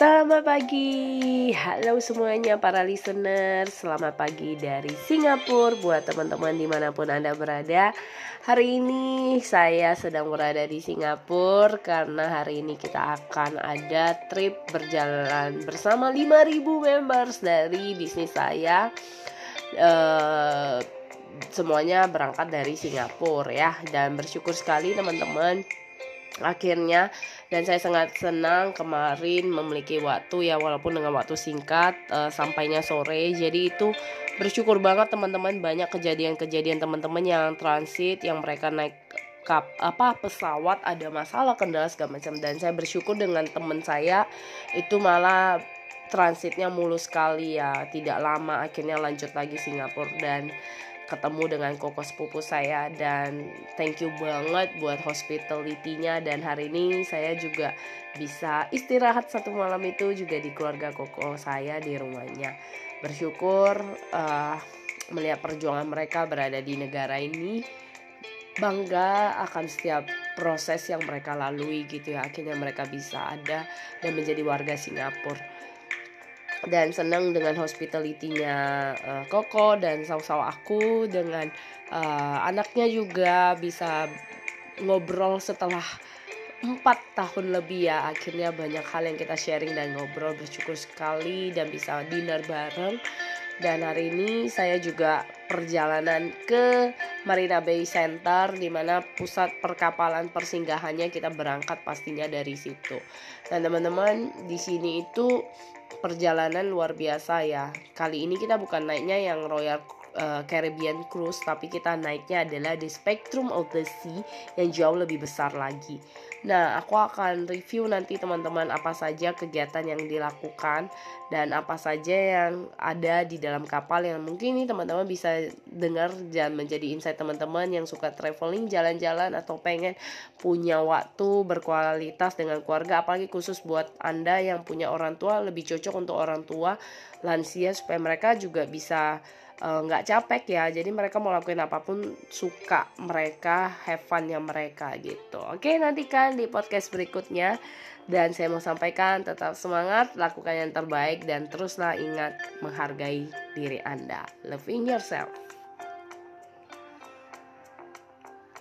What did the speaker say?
Selamat pagi, halo semuanya para listener Selamat pagi dari Singapura Buat teman-teman di mana pun Anda berada. Hari ini saya sedang berada di Singapura Karena hari ini kita akan ada trip berjalan bersama 5000 members dari bisnis saya. Uh, Semuanya berangkat dari Singapura ya. Dan bersyukur sekali teman-teman akhirnya dan saya sangat senang kemarin memiliki waktu ya walaupun dengan waktu singkat uh, sampainya sore. Jadi itu bersyukur banget teman-teman banyak kejadian-kejadian teman-teman yang transit yang mereka naik kap apa pesawat ada masalah kendala segala macam. Dan saya bersyukur dengan teman saya itu malah transitnya mulus sekali ya tidak lama akhirnya lanjut lagi Singapura. Dan ketemu dengan koko sepupu saya dan thank you banget buat hospitality-nya. Dan hari ini saya juga bisa istirahat satu malam itu juga di keluarga koko saya di rumahnya. Bersyukur uh, melihat perjuangan mereka berada di negara ini bangga akan setiap proses yang mereka lalui gitu ya. Akhirnya mereka bisa ada dan menjadi warga Singapura dan senang dengan hospitality-nya uh, Koko dan saw-saw aku dengan uh, anaknya juga bisa ngobrol setelah empat tahun lebih ya akhirnya banyak hal yang kita sharing dan ngobrol bersyukur sekali dan bisa dinner bareng dan hari ini saya juga perjalanan ke Marina Bay Center di mana pusat perkapalan persinggahannya kita berangkat pastinya dari situ. Dan teman-teman di sini itu perjalanan luar biasa ya. Kali ini kita bukan naiknya yang Royal uh, Caribbean Cruise tapi kita naiknya adalah di Spectrum of the Sea yang jauh lebih besar lagi. Nah, aku akan review nanti teman-teman apa saja kegiatan yang dilakukan dan apa saja yang ada di dalam kapal yang mungkin ini teman-teman bisa dengar dan menjadi insight teman-teman yang suka traveling, jalan-jalan atau pengen punya waktu berkualitas dengan keluarga apalagi khusus buat Anda yang punya orang tua lebih cocok untuk orang tua lansia supaya mereka juga bisa nggak uh, capek ya. Jadi mereka mau lakuin apa pun suka mereka have fun ya mereka gitu. Oke nantikan di podcast berikutnya. Dan saya mau sampaikan tetap semangat lakukan yang terbaik dan teruslah ingat menghargai diri anda. Loving yourself